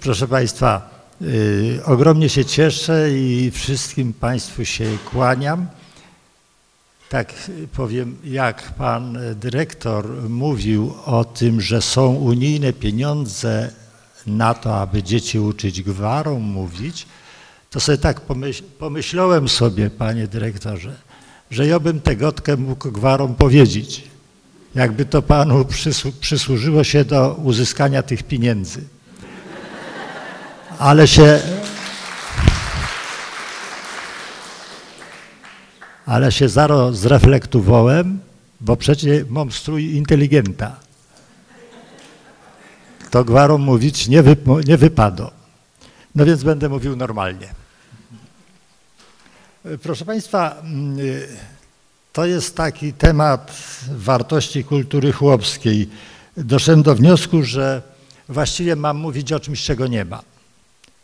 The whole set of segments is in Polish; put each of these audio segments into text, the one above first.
Proszę Państwa, y, ogromnie się cieszę i wszystkim Państwu się kłaniam. Tak powiem, jak Pan Dyrektor mówił o tym, że są unijne pieniądze na to, aby dzieci uczyć gwarom mówić, to sobie tak pomyśl, pomyślałem sobie, Panie Dyrektorze, że ja bym tę gotkę mógł gwarom powiedzieć, jakby to Panu przysłużyło się do uzyskania tych pieniędzy ale się, ale się zaro zreflektowałem, bo przecież mam strój inteligenta. To gwarom mówić nie, wy, nie wypada. No więc będę mówił normalnie. Proszę Państwa, to jest taki temat wartości kultury chłopskiej. Doszedłem do wniosku, że właściwie mam mówić o czymś, czego nie ma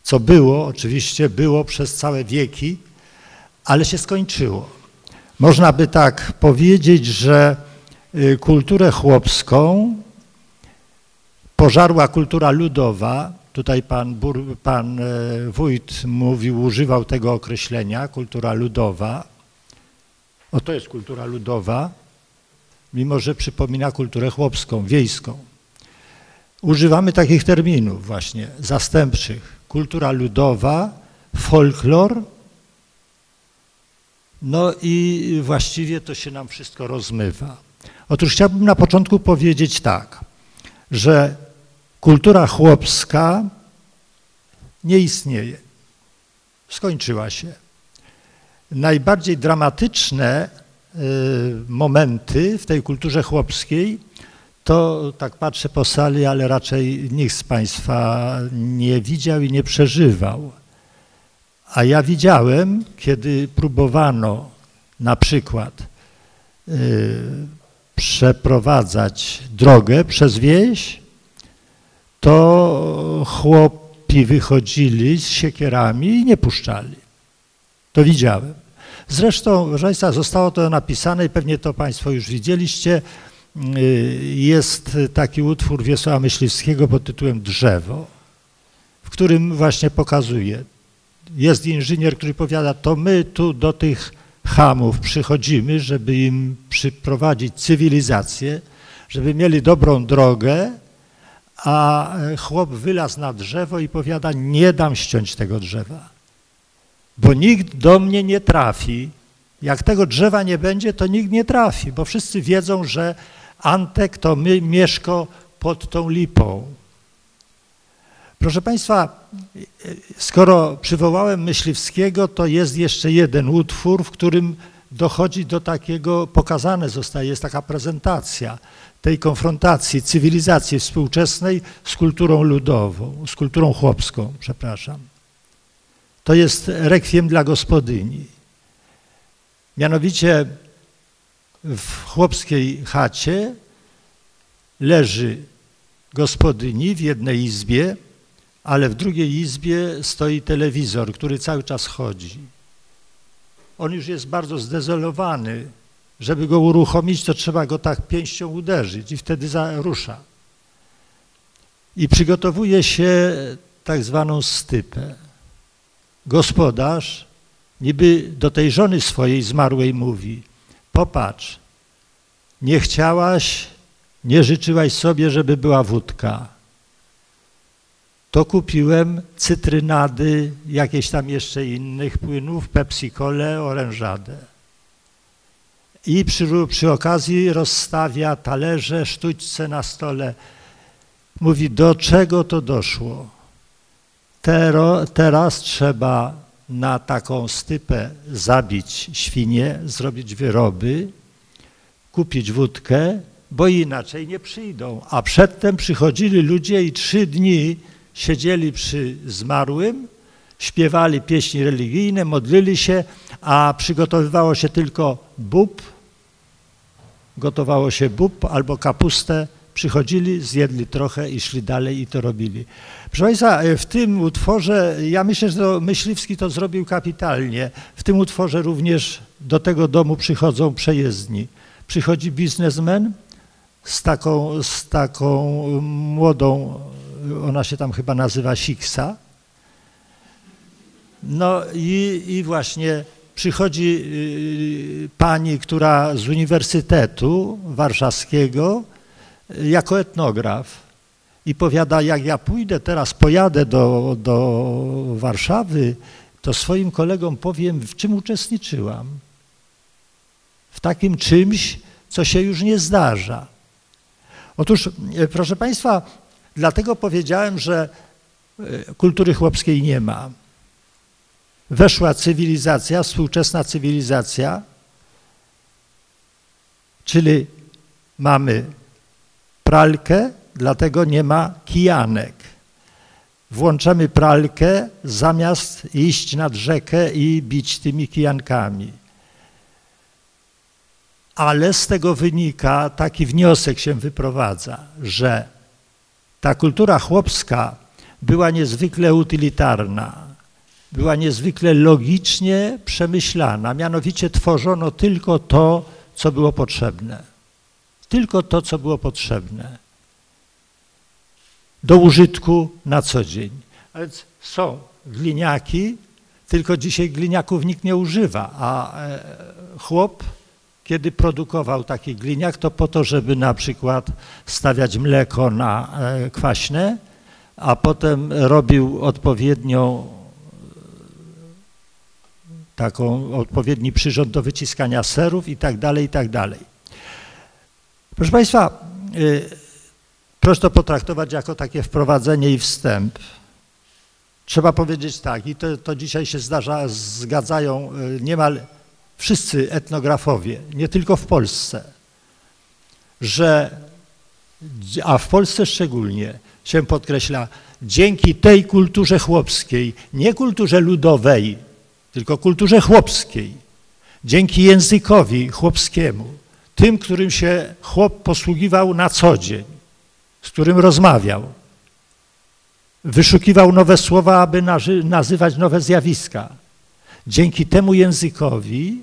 co było, oczywiście było przez całe wieki, ale się skończyło. Można by tak powiedzieć, że y, kulturę chłopską pożarła kultura ludowa. Tutaj pan, bur, pan e, wójt mówił, używał tego określenia, kultura ludowa. O, to jest kultura ludowa, mimo że przypomina kulturę chłopską, wiejską. Używamy takich terminów właśnie, zastępczych kultura ludowa, folklor, no i właściwie to się nam wszystko rozmywa. Otóż chciałbym na początku powiedzieć tak, że kultura chłopska nie istnieje. Skończyła się. Najbardziej dramatyczne y, momenty w tej kulturze chłopskiej to tak patrzę po sali, ale raczej nikt z Państwa nie widział i nie przeżywał. A ja widziałem, kiedy próbowano na przykład y, przeprowadzać drogę przez wieś, to chłopi wychodzili z siekierami i nie puszczali. To widziałem. Zresztą, proszę Państwa, zostało to napisane i pewnie to Państwo już widzieliście Y, jest taki utwór Wiesława Myśliwskiego pod tytułem Drzewo, w którym właśnie pokazuje, jest inżynier, który powiada, to my tu do tych hamów przychodzimy, żeby im przyprowadzić cywilizację, żeby mieli dobrą drogę, a chłop wylazł na drzewo i powiada, nie dam ściąć tego drzewa, bo nikt do mnie nie trafi. Jak tego drzewa nie będzie, to nikt nie trafi, bo wszyscy wiedzą, że Antek to my, mieszko pod tą lipą. Proszę Państwa, skoro przywołałem Myśliwskiego, to jest jeszcze jeden utwór, w którym dochodzi do takiego, pokazane zostaje, jest taka prezentacja tej konfrontacji cywilizacji współczesnej z kulturą ludową, z kulturą chłopską, przepraszam. To jest rekwiem dla gospodyni. Mianowicie w chłopskiej chacie leży gospodyni w jednej izbie, ale w drugiej izbie stoi telewizor, który cały czas chodzi. On już jest bardzo zdezolowany. Żeby go uruchomić, to trzeba go tak pięścią uderzyć i wtedy rusza. I przygotowuje się tak zwaną stypę. Gospodarz niby do tej żony swojej zmarłej mówi – Popatrz, nie chciałaś, nie życzyłaś sobie, żeby była wódka. To kupiłem cytrynady, jakieś tam jeszcze innych płynów, Pepsi-Colę, orężadę. I przy, przy okazji rozstawia talerze, sztućce na stole. Mówi, do czego to doszło? Tero, teraz trzeba na taką stypę zabić świnie, zrobić wyroby, kupić wódkę, bo inaczej nie przyjdą. A przedtem przychodzili ludzie i trzy dni siedzieli przy zmarłym, śpiewali pieśni religijne, modlili się, a przygotowywało się tylko bób, gotowało się bób albo kapustę przychodzili, zjedli trochę i szli dalej i to robili. Proszę Państwa, w tym utworze, ja myślę, że to Myśliwski to zrobił kapitalnie. W tym utworze również do tego domu przychodzą przejezdni. Przychodzi biznesmen z taką, z taką młodą, ona się tam chyba nazywa Siksa. No i, i właśnie przychodzi y, pani, która z Uniwersytetu Warszawskiego y, jako etnograf i powiada, jak ja pójdę teraz, pojadę do, do Warszawy, to swoim kolegom powiem, w czym uczestniczyłam. W takim czymś, co się już nie zdarza. Otóż, y, proszę Państwa, dlatego powiedziałem, że kultury chłopskiej nie ma weszła cywilizacja, współczesna cywilizacja, czyli mamy pralkę, dlatego nie ma kijanek. Włączamy pralkę zamiast iść nad rzekę i bić tymi kijankami. Ale z tego wynika, taki wniosek się wyprowadza, że ta kultura chłopska była niezwykle utylitarna, była niezwykle logicznie przemyślana, mianowicie tworzono tylko to, co było potrzebne. Tylko to, co było potrzebne do użytku na co dzień. A więc są gliniaki, tylko dzisiaj gliniaków nikt nie używa, a e, chłop, kiedy produkował taki gliniak, to po to, żeby na przykład stawiać mleko na e, kwaśne, a potem robił odpowiednią taką odpowiedni przyrząd do wyciskania serów i tak dalej, i tak dalej. Proszę Państwa, y, proszę to potraktować jako takie wprowadzenie i wstęp. Trzeba powiedzieć tak, i to, to dzisiaj się zdarza, zgadzają y, niemal wszyscy etnografowie, nie tylko w Polsce, że, a w Polsce szczególnie się podkreśla, dzięki tej kulturze chłopskiej, nie kulturze ludowej, tylko kulturze chłopskiej, dzięki językowi chłopskiemu, tym, którym się chłop posługiwał na co dzień, z którym rozmawiał, wyszukiwał nowe słowa, aby nazywać nowe zjawiska. Dzięki temu językowi,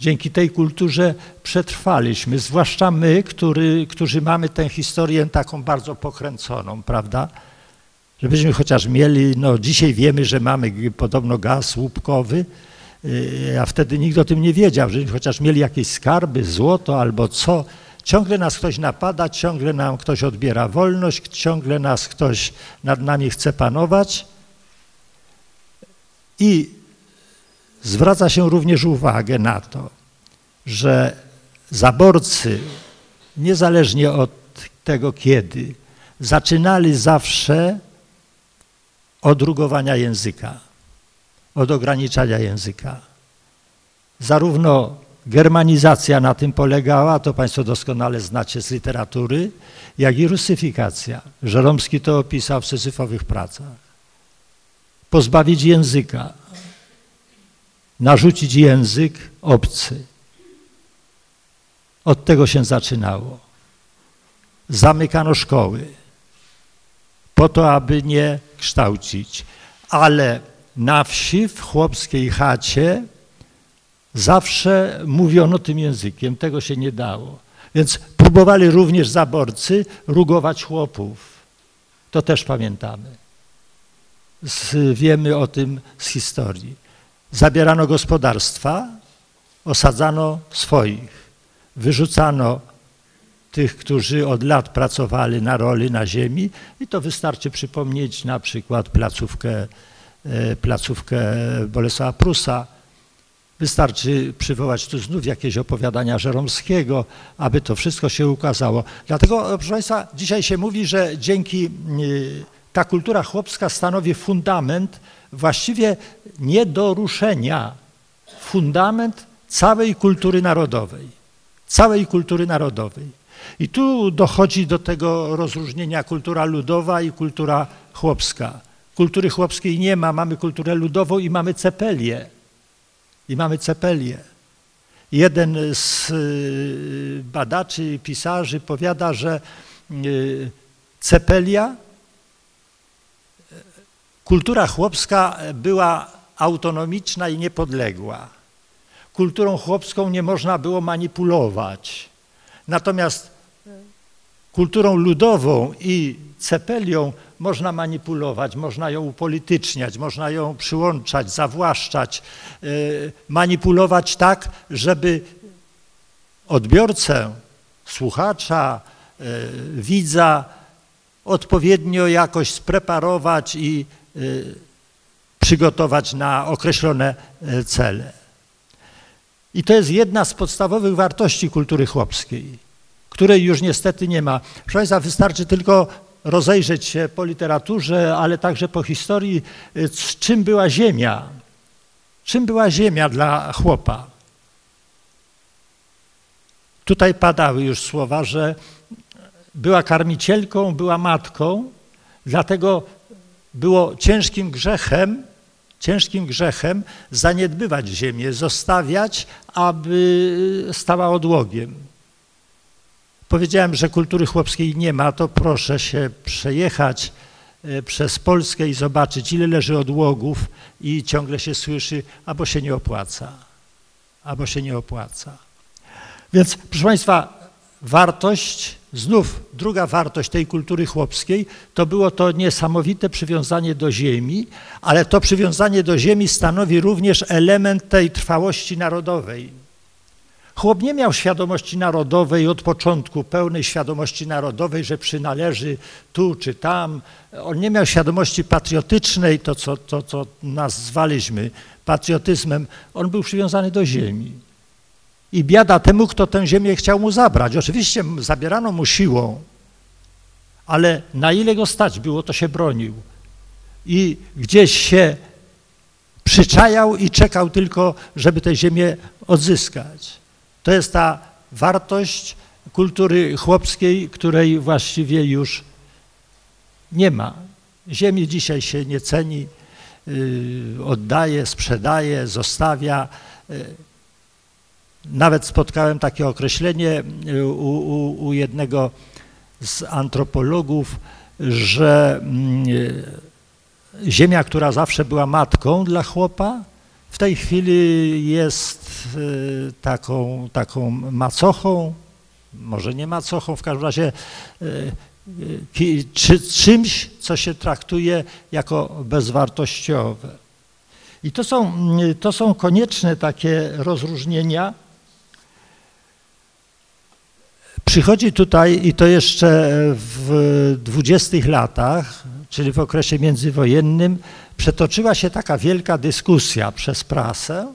dzięki tej kulturze przetrwaliśmy, zwłaszcza my, który, którzy mamy tę historię taką bardzo pokręconą, prawda? Żebyśmy chociaż mieli, no dzisiaj wiemy, że mamy podobno gaz łupkowy, y, a wtedy nikt o tym nie wiedział, żebyśmy chociaż mieli jakieś skarby, złoto albo co. Ciągle nas ktoś napada, ciągle nam ktoś odbiera wolność, ciągle nas ktoś nad nami chce panować. I zwraca się również uwagę na to, że zaborcy, niezależnie od tego kiedy, zaczynali zawsze od rugowania języka, od ograniczania języka. Zarówno germanizacja na tym polegała, to Państwo doskonale znacie z literatury, jak i rusyfikacja. Żeromski to opisał w syzyfowych pracach. Pozbawić języka, narzucić język obcy. Od tego się zaczynało. Zamykano szkoły po to, aby nie kształcić. Ale na wsi, w chłopskiej chacie zawsze mówiono tym językiem, tego się nie dało. Więc próbowali również zaborcy rugować chłopów. To też pamiętamy. Z, wiemy o tym z historii. Zabierano gospodarstwa, osadzano swoich, wyrzucano tych, którzy od lat pracowali na roli na ziemi i to wystarczy przypomnieć na przykład placówkę, e, placówkę Bolesława Prusa. Wystarczy przywołać tu znów jakieś opowiadania Żeromskiego, aby to wszystko się ukazało. Dlatego, proszę Państwa, dzisiaj się mówi, że dzięki e, ta kultura chłopska stanowi fundament właściwie nie do ruszenia, fundament całej kultury narodowej, całej kultury narodowej. I tu dochodzi do tego rozróżnienia kultura ludowa i kultura chłopska. Kultury chłopskiej nie ma, mamy kulturę ludową i mamy cepelię. I mamy cepelię. Jeden z y, badaczy pisarzy powiada, że cepelia. Kultura chłopska była autonomiczna i niepodległa. Kulturą chłopską nie można było manipulować. Natomiast kulturą ludową i cepelią można manipulować, można ją upolityczniać, można ją przyłączać, zawłaszczać, manipulować tak, żeby odbiorcę, słuchacza, widza odpowiednio jakoś spreparować i przygotować na określone cele. I to jest jedna z podstawowych wartości kultury chłopskiej, której już niestety nie ma. Proszę Państwa, wystarczy tylko rozejrzeć się po literaturze, ale także po historii, czym była ziemia. Czym była ziemia dla chłopa? Tutaj padały już słowa, że była karmicielką, była matką, dlatego było ciężkim grzechem, ciężkim grzechem zaniedbywać ziemię, zostawiać, aby stała odłogiem. Powiedziałem, że kultury chłopskiej nie ma, to proszę się przejechać przez Polskę i zobaczyć, ile leży odłogów i ciągle się słyszy, albo się nie opłaca, albo się nie opłaca. Więc, proszę Państwa, wartość, znów druga wartość tej kultury chłopskiej, to było to niesamowite przywiązanie do ziemi, ale to przywiązanie do ziemi stanowi również element tej trwałości narodowej. Chłop nie miał świadomości narodowej od początku, pełnej świadomości narodowej, że przynależy tu czy tam. On nie miał świadomości patriotycznej, to co, to, co nazwaliśmy patriotyzmem. On był przywiązany do ziemi. I biada temu, kto tę ziemię chciał mu zabrać. Oczywiście zabierano mu siłą, ale na ile go stać było, to się bronił. I gdzieś się przyczajał i czekał tylko, żeby tę ziemię odzyskać. To jest ta wartość kultury chłopskiej, której właściwie już nie ma. Ziemi dzisiaj się nie ceni, yy, oddaje, sprzedaje, zostawia. Yy, nawet spotkałem takie określenie y, u, u, u jednego z antropologów, że mm, ziemia, która zawsze była matką dla chłopa, w tej chwili jest y, taką, taką macochą, może nie macochą, w każdym razie czy, czymś, co się traktuje jako bezwartościowe. I to są, to są konieczne takie rozróżnienia, Przychodzi tutaj, i to jeszcze w dwudziestych latach, czyli w okresie międzywojennym, przetoczyła się taka wielka dyskusja przez prasę,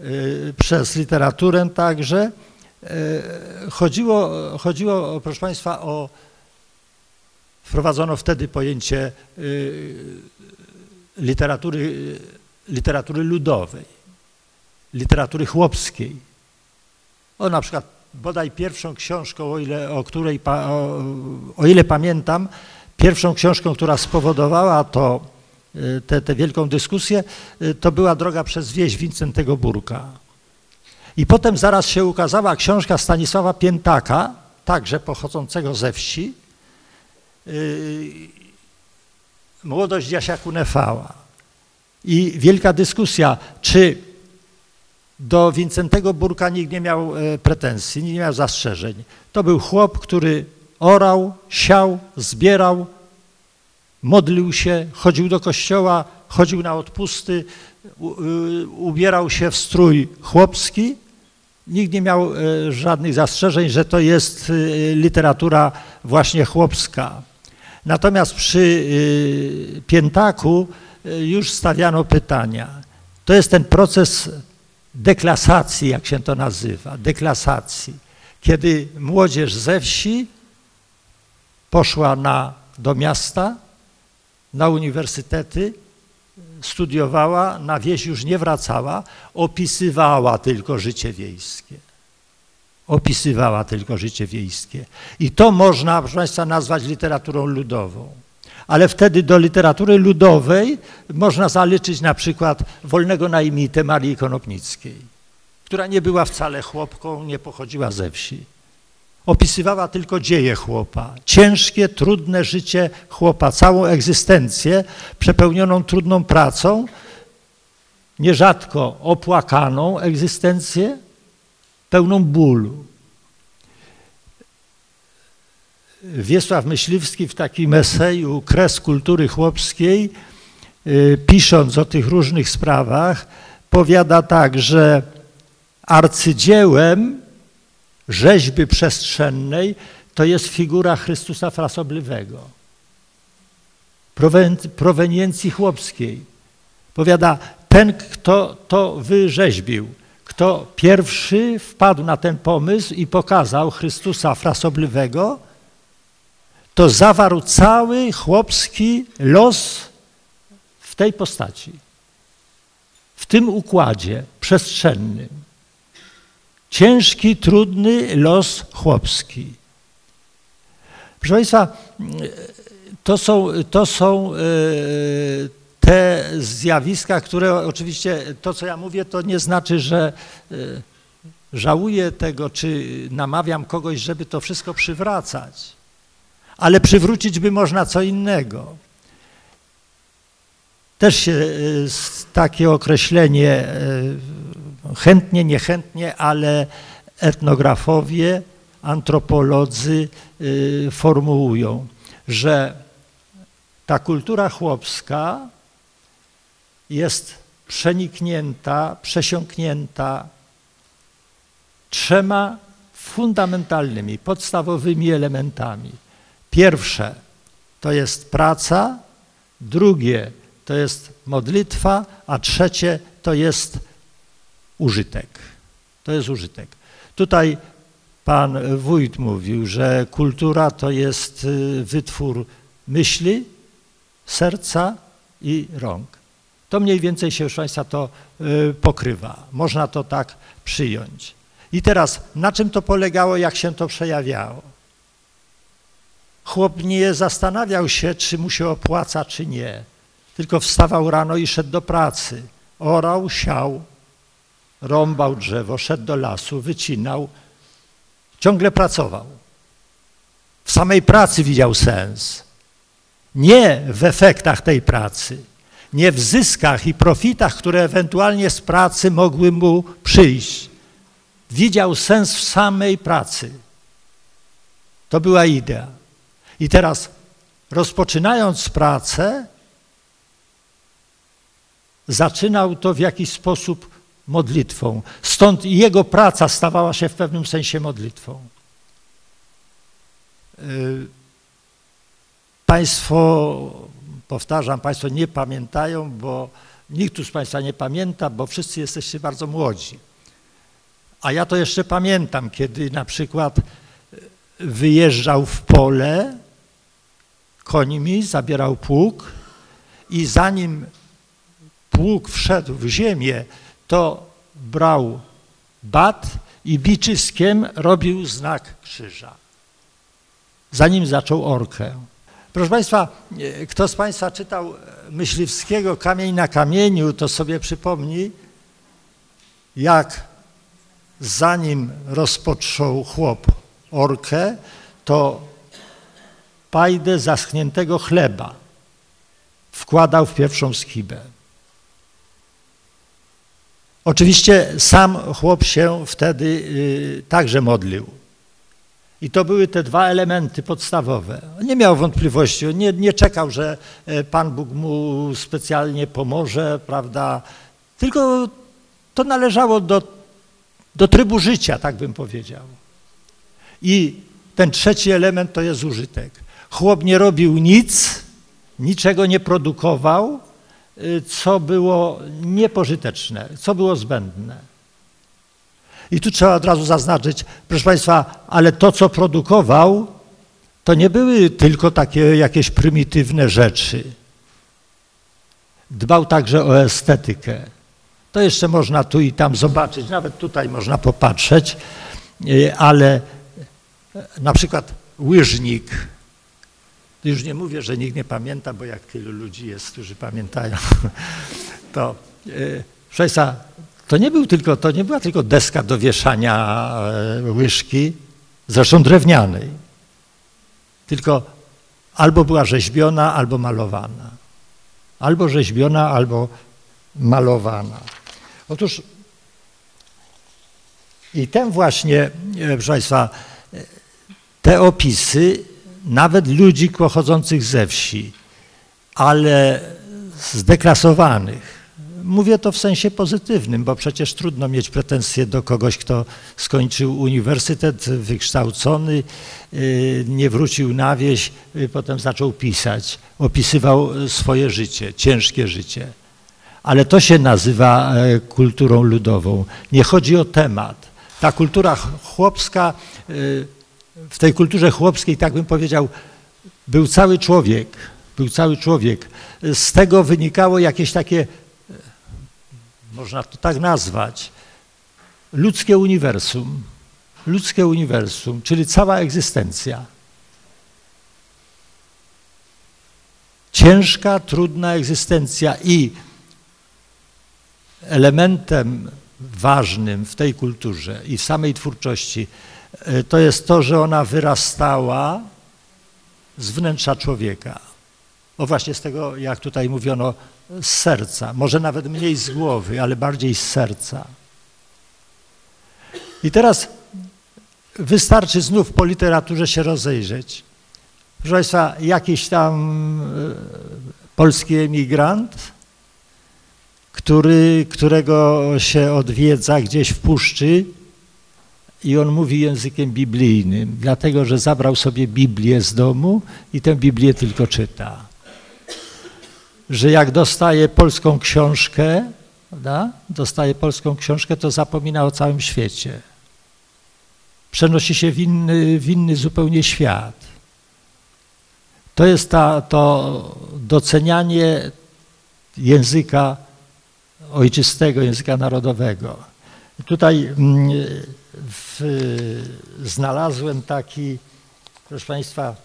y, przez literaturę także. Y, chodziło, chodziło, proszę Państwa, o wprowadzono wtedy pojęcie y, literatury, literatury ludowej, literatury chłopskiej. O na przykład bodaj pierwszą książką, o ile, o której, o, o ile pamiętam, pierwszą książką, która spowodowała to, y, tę wielką dyskusję, y, to była Droga przez wieś Wincentego Burka. I potem zaraz się ukazała książka Stanisława Piętaka, także pochodzącego ze wsi, yy, Młodość Jasia Kunefała. I wielka dyskusja, czy do Wincentego Burka nikt nie miał e, pretensji, nie miał zastrzeżeń. To był chłop, który orał, siał, zbierał, modlił się, chodził do kościoła, chodził na odpusty, y, ubierał się w strój chłopski. Nikt nie miał e, żadnych zastrzeżeń, że to jest y, literatura właśnie chłopska. Natomiast przy y, Piętaku już stawiano pytania. To jest ten proces deklasacji, jak się to nazywa, deklasacji, kiedy młodzież ze wsi poszła na, do miasta, na uniwersytety, studiowała, na wieś już nie wracała, opisywała tylko życie wiejskie. Opisywała tylko życie wiejskie. I to można, proszę Państwa, nazwać literaturą ludową ale wtedy do literatury ludowej można zaliczyć na przykład Wolnego Najmitę Marii Konopnickiej, która nie była wcale chłopką, nie pochodziła ze wsi. Opisywała tylko dzieje chłopa, ciężkie, trudne życie chłopa, całą egzystencję przepełnioną trudną pracą, nierzadko opłakaną egzystencję, pełną bólu. Wiesław Myśliwski w takim eseju Kres kultury chłopskiej, y, pisząc o tych różnych sprawach, powiada tak, że arcydziełem rzeźby przestrzennej to jest figura Chrystusa frasobliwego, proweniencji chłopskiej. Powiada, ten, kto to wyrzeźbił, kto pierwszy wpadł na ten pomysł i pokazał Chrystusa frasobliwego, to zawarł cały chłopski los w tej postaci, w tym układzie przestrzennym. Ciężki, trudny los chłopski. Proszę Państwa, to są, to są e, te zjawiska, które oczywiście to, co ja mówię, to nie znaczy, że e, żałuję tego, czy namawiam kogoś, żeby to wszystko przywracać ale przywrócić by można co innego. Też się e, takie określenie chętnie, niechętnie, ale etnografowie, antropolodzy e, formułują, że ta kultura chłopska jest przeniknięta, przesiąknięta trzema fundamentalnymi, podstawowymi elementami. Pierwsze to jest praca, drugie to jest modlitwa, a trzecie to jest użytek. To jest użytek. Tutaj pan wójt mówił, że kultura to jest y, wytwór myśli, serca i rąk. To mniej więcej się, proszę Państwa, to y, pokrywa. Można to tak przyjąć. I teraz, na czym to polegało, jak się to przejawiało? Chłop nie zastanawiał się, czy mu się opłaca, czy nie. Tylko wstawał rano i szedł do pracy. Orał, siał, rąbał drzewo, szedł do lasu, wycinał. Ciągle pracował. W samej pracy widział sens. Nie w efektach tej pracy, nie w zyskach i profitach, które ewentualnie z pracy mogły mu przyjść. Widział sens w samej pracy. To była idea. I teraz rozpoczynając pracę, zaczynał to w jakiś sposób modlitwą. Stąd jego praca stawała się w pewnym sensie modlitwą. Y, państwo, powtarzam, Państwo nie pamiętają, bo nikt tu z Państwa nie pamięta, bo wszyscy jesteście bardzo młodzi. A ja to jeszcze pamiętam, kiedy na przykład wyjeżdżał w pole końmi, zabierał pług i zanim pług wszedł w ziemię, to brał bat i biczyskiem robił znak krzyża. Zanim zaczął orkę. Proszę Państwa, kto z Państwa czytał Myśliwskiego Kamień na kamieniu, to sobie przypomni, jak zanim rozpoczął chłop orkę, to pajdę zaschniętego chleba wkładał w pierwszą schibę. Oczywiście sam chłop się wtedy y, także modlił. I to były te dwa elementy podstawowe. Nie miał wątpliwości, nie, nie czekał, że e, Pan Bóg mu specjalnie pomoże, prawda? Tylko to należało do, do trybu życia, tak bym powiedział. I ten trzeci element to jest użytek. Chłop nie robił nic, niczego nie produkował, co było niepożyteczne, co było zbędne. I tu trzeba od razu zaznaczyć, proszę Państwa, ale to, co produkował, to nie były tylko takie jakieś prymitywne rzeczy. Dbał także o estetykę. To jeszcze można tu i tam zobaczyć, nawet tutaj można popatrzeć, y, ale na przykład łyżnik, już nie mówię, że nikt nie pamięta, bo jak tylu ludzi jest, którzy pamiętają, to yy, to nie, był tylko, to nie była tylko deska do wieszania e, łyżki, zresztą drewnianej, tylko albo była rzeźbiona, albo malowana. Albo rzeźbiona, albo malowana. Otóż i ten właśnie, e, proszę Państwa, te opisy nawet ludzi pochodzących ze wsi, ale zdeklasowanych, Mówię to w sensie pozytywnym, bo przecież trudno mieć pretensje do kogoś, kto skończył uniwersytet, wykształcony, y, nie wrócił na wieś, y, potem zaczął pisać, opisywał swoje życie, ciężkie życie. Ale to się nazywa e, kulturą ludową. Nie chodzi o temat. Ta kultura chłopska, y, w tej kulturze chłopskiej, tak bym powiedział, był cały człowiek, był cały człowiek. Z tego wynikało jakieś takie można to tak nazwać, ludzkie uniwersum, ludzkie uniwersum, czyli cała egzystencja. Ciężka, trudna egzystencja i elementem ważnym w tej kulturze i w samej twórczości e, to jest to, że ona wyrastała z wnętrza człowieka. O właśnie z tego, jak tutaj mówiono, z serca, może nawet mniej z głowy, ale bardziej z serca. I teraz wystarczy znów po literaturze się rozejrzeć. Proszę Państwa, jakiś tam e, polski emigrant, który, którego się odwiedza gdzieś w puszczy i on mówi językiem biblijnym, dlatego że zabrał sobie Biblię z domu i tę Biblię tylko czyta że jak dostaje polską książkę, prawda? dostaje polską książkę, to zapomina o całym świecie. Przenosi się w inny, w inny zupełnie świat. To jest ta, to docenianie języka ojczystego, języka narodowego. Tutaj mm, w, znalazłem taki, proszę Państwa,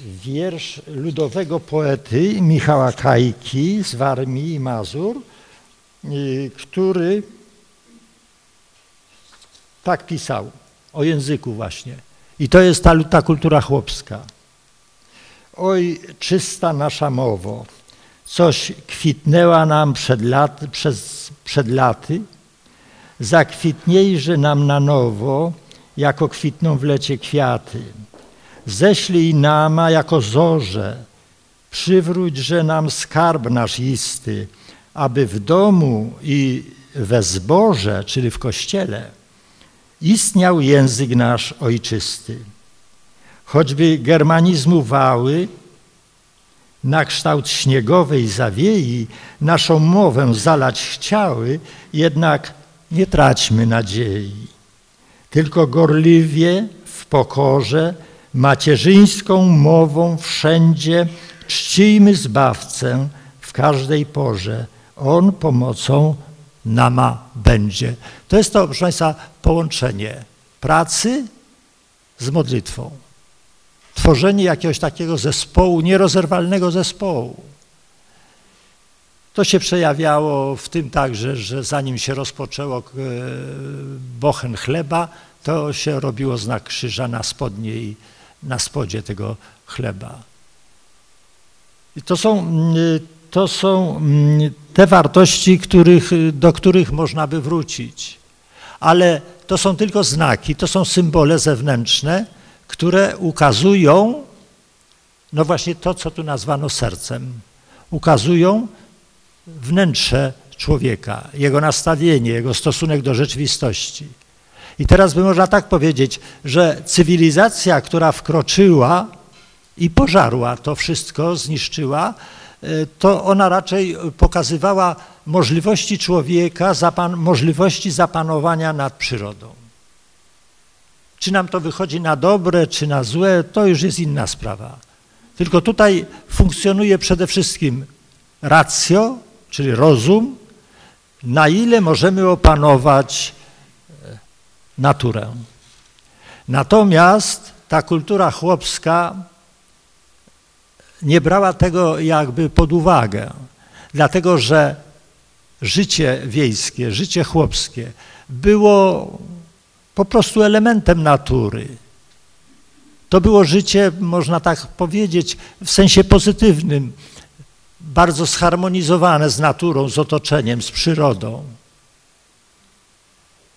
wiersz ludowego poety Michała Kajki z Warmii i Mazur, y, który tak pisał o języku właśnie. I to jest ta, ta kultura chłopska. Oj, czysta nasza mowo, coś kwitnęła nam przed, lat, przez, przed laty, zakwitniejże nam na nowo, jako kwitną w lecie kwiaty ześlij nama jako zorze, przywróćże nam skarb nasz isty, aby w domu i we zborze, czyli w kościele, istniał język nasz ojczysty. Choćby germanizmu wały, na kształt śniegowej zawiei naszą mowę zalać chciały, jednak nie traćmy nadziei. Tylko gorliwie, w pokorze, macierzyńską mową wszędzie czcijmy Zbawcę w każdej porze. On pomocą nama będzie. To jest to, proszę Państwa, połączenie pracy z modlitwą. Tworzenie jakiegoś takiego zespołu, nierozerwalnego zespołu. To się przejawiało w tym także, że zanim się rozpoczęło e, bochen chleba, to się robiło znak krzyża na spodnie i na spodzie tego chleba. I to są, mm, to są mm, te wartości, których, do których można by wrócić. Ale to są tylko znaki, to są symbole zewnętrzne, które ukazują, no właśnie to, co tu nazwano sercem. Ukazują wnętrze człowieka, jego nastawienie, jego stosunek do rzeczywistości. I teraz by można tak powiedzieć, że cywilizacja, która wkroczyła i pożarła to wszystko, zniszczyła, e, to ona raczej pokazywała możliwości człowieka, zapan możliwości zapanowania nad przyrodą. Czy nam to wychodzi na dobre, czy na złe, to już jest inna sprawa. Tylko tutaj funkcjonuje przede wszystkim racjo, czyli rozum, na ile możemy opanować naturę. Natomiast ta kultura chłopska nie brała tego jakby pod uwagę, dlatego że życie wiejskie, życie chłopskie było po prostu elementem natury. To było życie, można tak powiedzieć, w sensie pozytywnym, bardzo zharmonizowane z naturą, z otoczeniem, z przyrodą.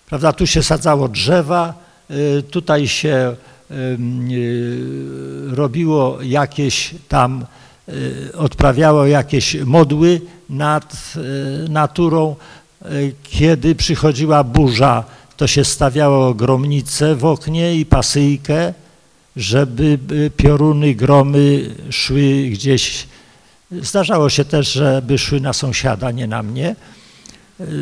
Prawda, tu się sadzało drzewa, y, tutaj się y, robiło jakieś tam, y, odprawiało jakieś modły nad naturą. Kiedy przychodziła burza, to się stawiało gromnicę w oknie i pasyjkę, żeby pioruny, gromy szły gdzieś. Zdarzało się też, żeby szły na sąsiada, nie na mnie.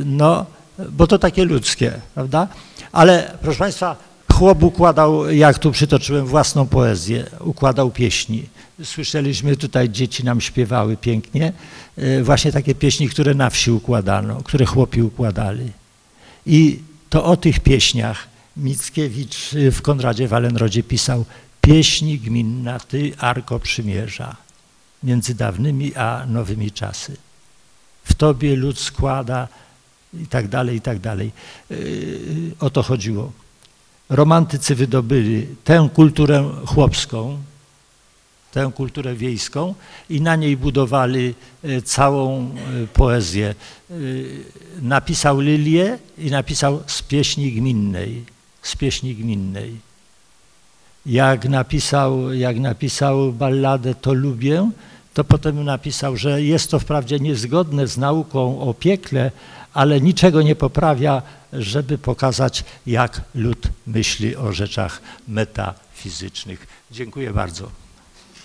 No, bo to takie ludzkie, prawda? Ale proszę Państwa, chłop układał, jak tu przytoczyłem, własną poezję, układał pieśni. Słyszeliśmy tutaj, dzieci nam śpiewały pięknie, e, właśnie takie pieśni, które na wsi układano, które chłopi układali. I to o tych pieśniach Mickiewicz w Konradzie Walenrodzie pisał Pieśni gminna, ty arko przymierza między dawnymi a nowymi czasy. W tobie lud składa i tak dalej, i tak dalej. Yy, o to chodziło. Romantycy wydobyli tę kulturę chłopską, tę kulturę wiejską i na niej budowali yy, całą yy, poezję. Napisał Lilię i napisał z pieśni gminnej, z pieśni gminnej. Jak napisał, jak napisał balladę To lubię, to potem napisał, że jest to wprawdzie niezgodne z nauką o piekle, ale niczego nie poprawia, żeby pokazać, jak lud myśli o rzeczach metafizycznych. Dziękuję bardzo.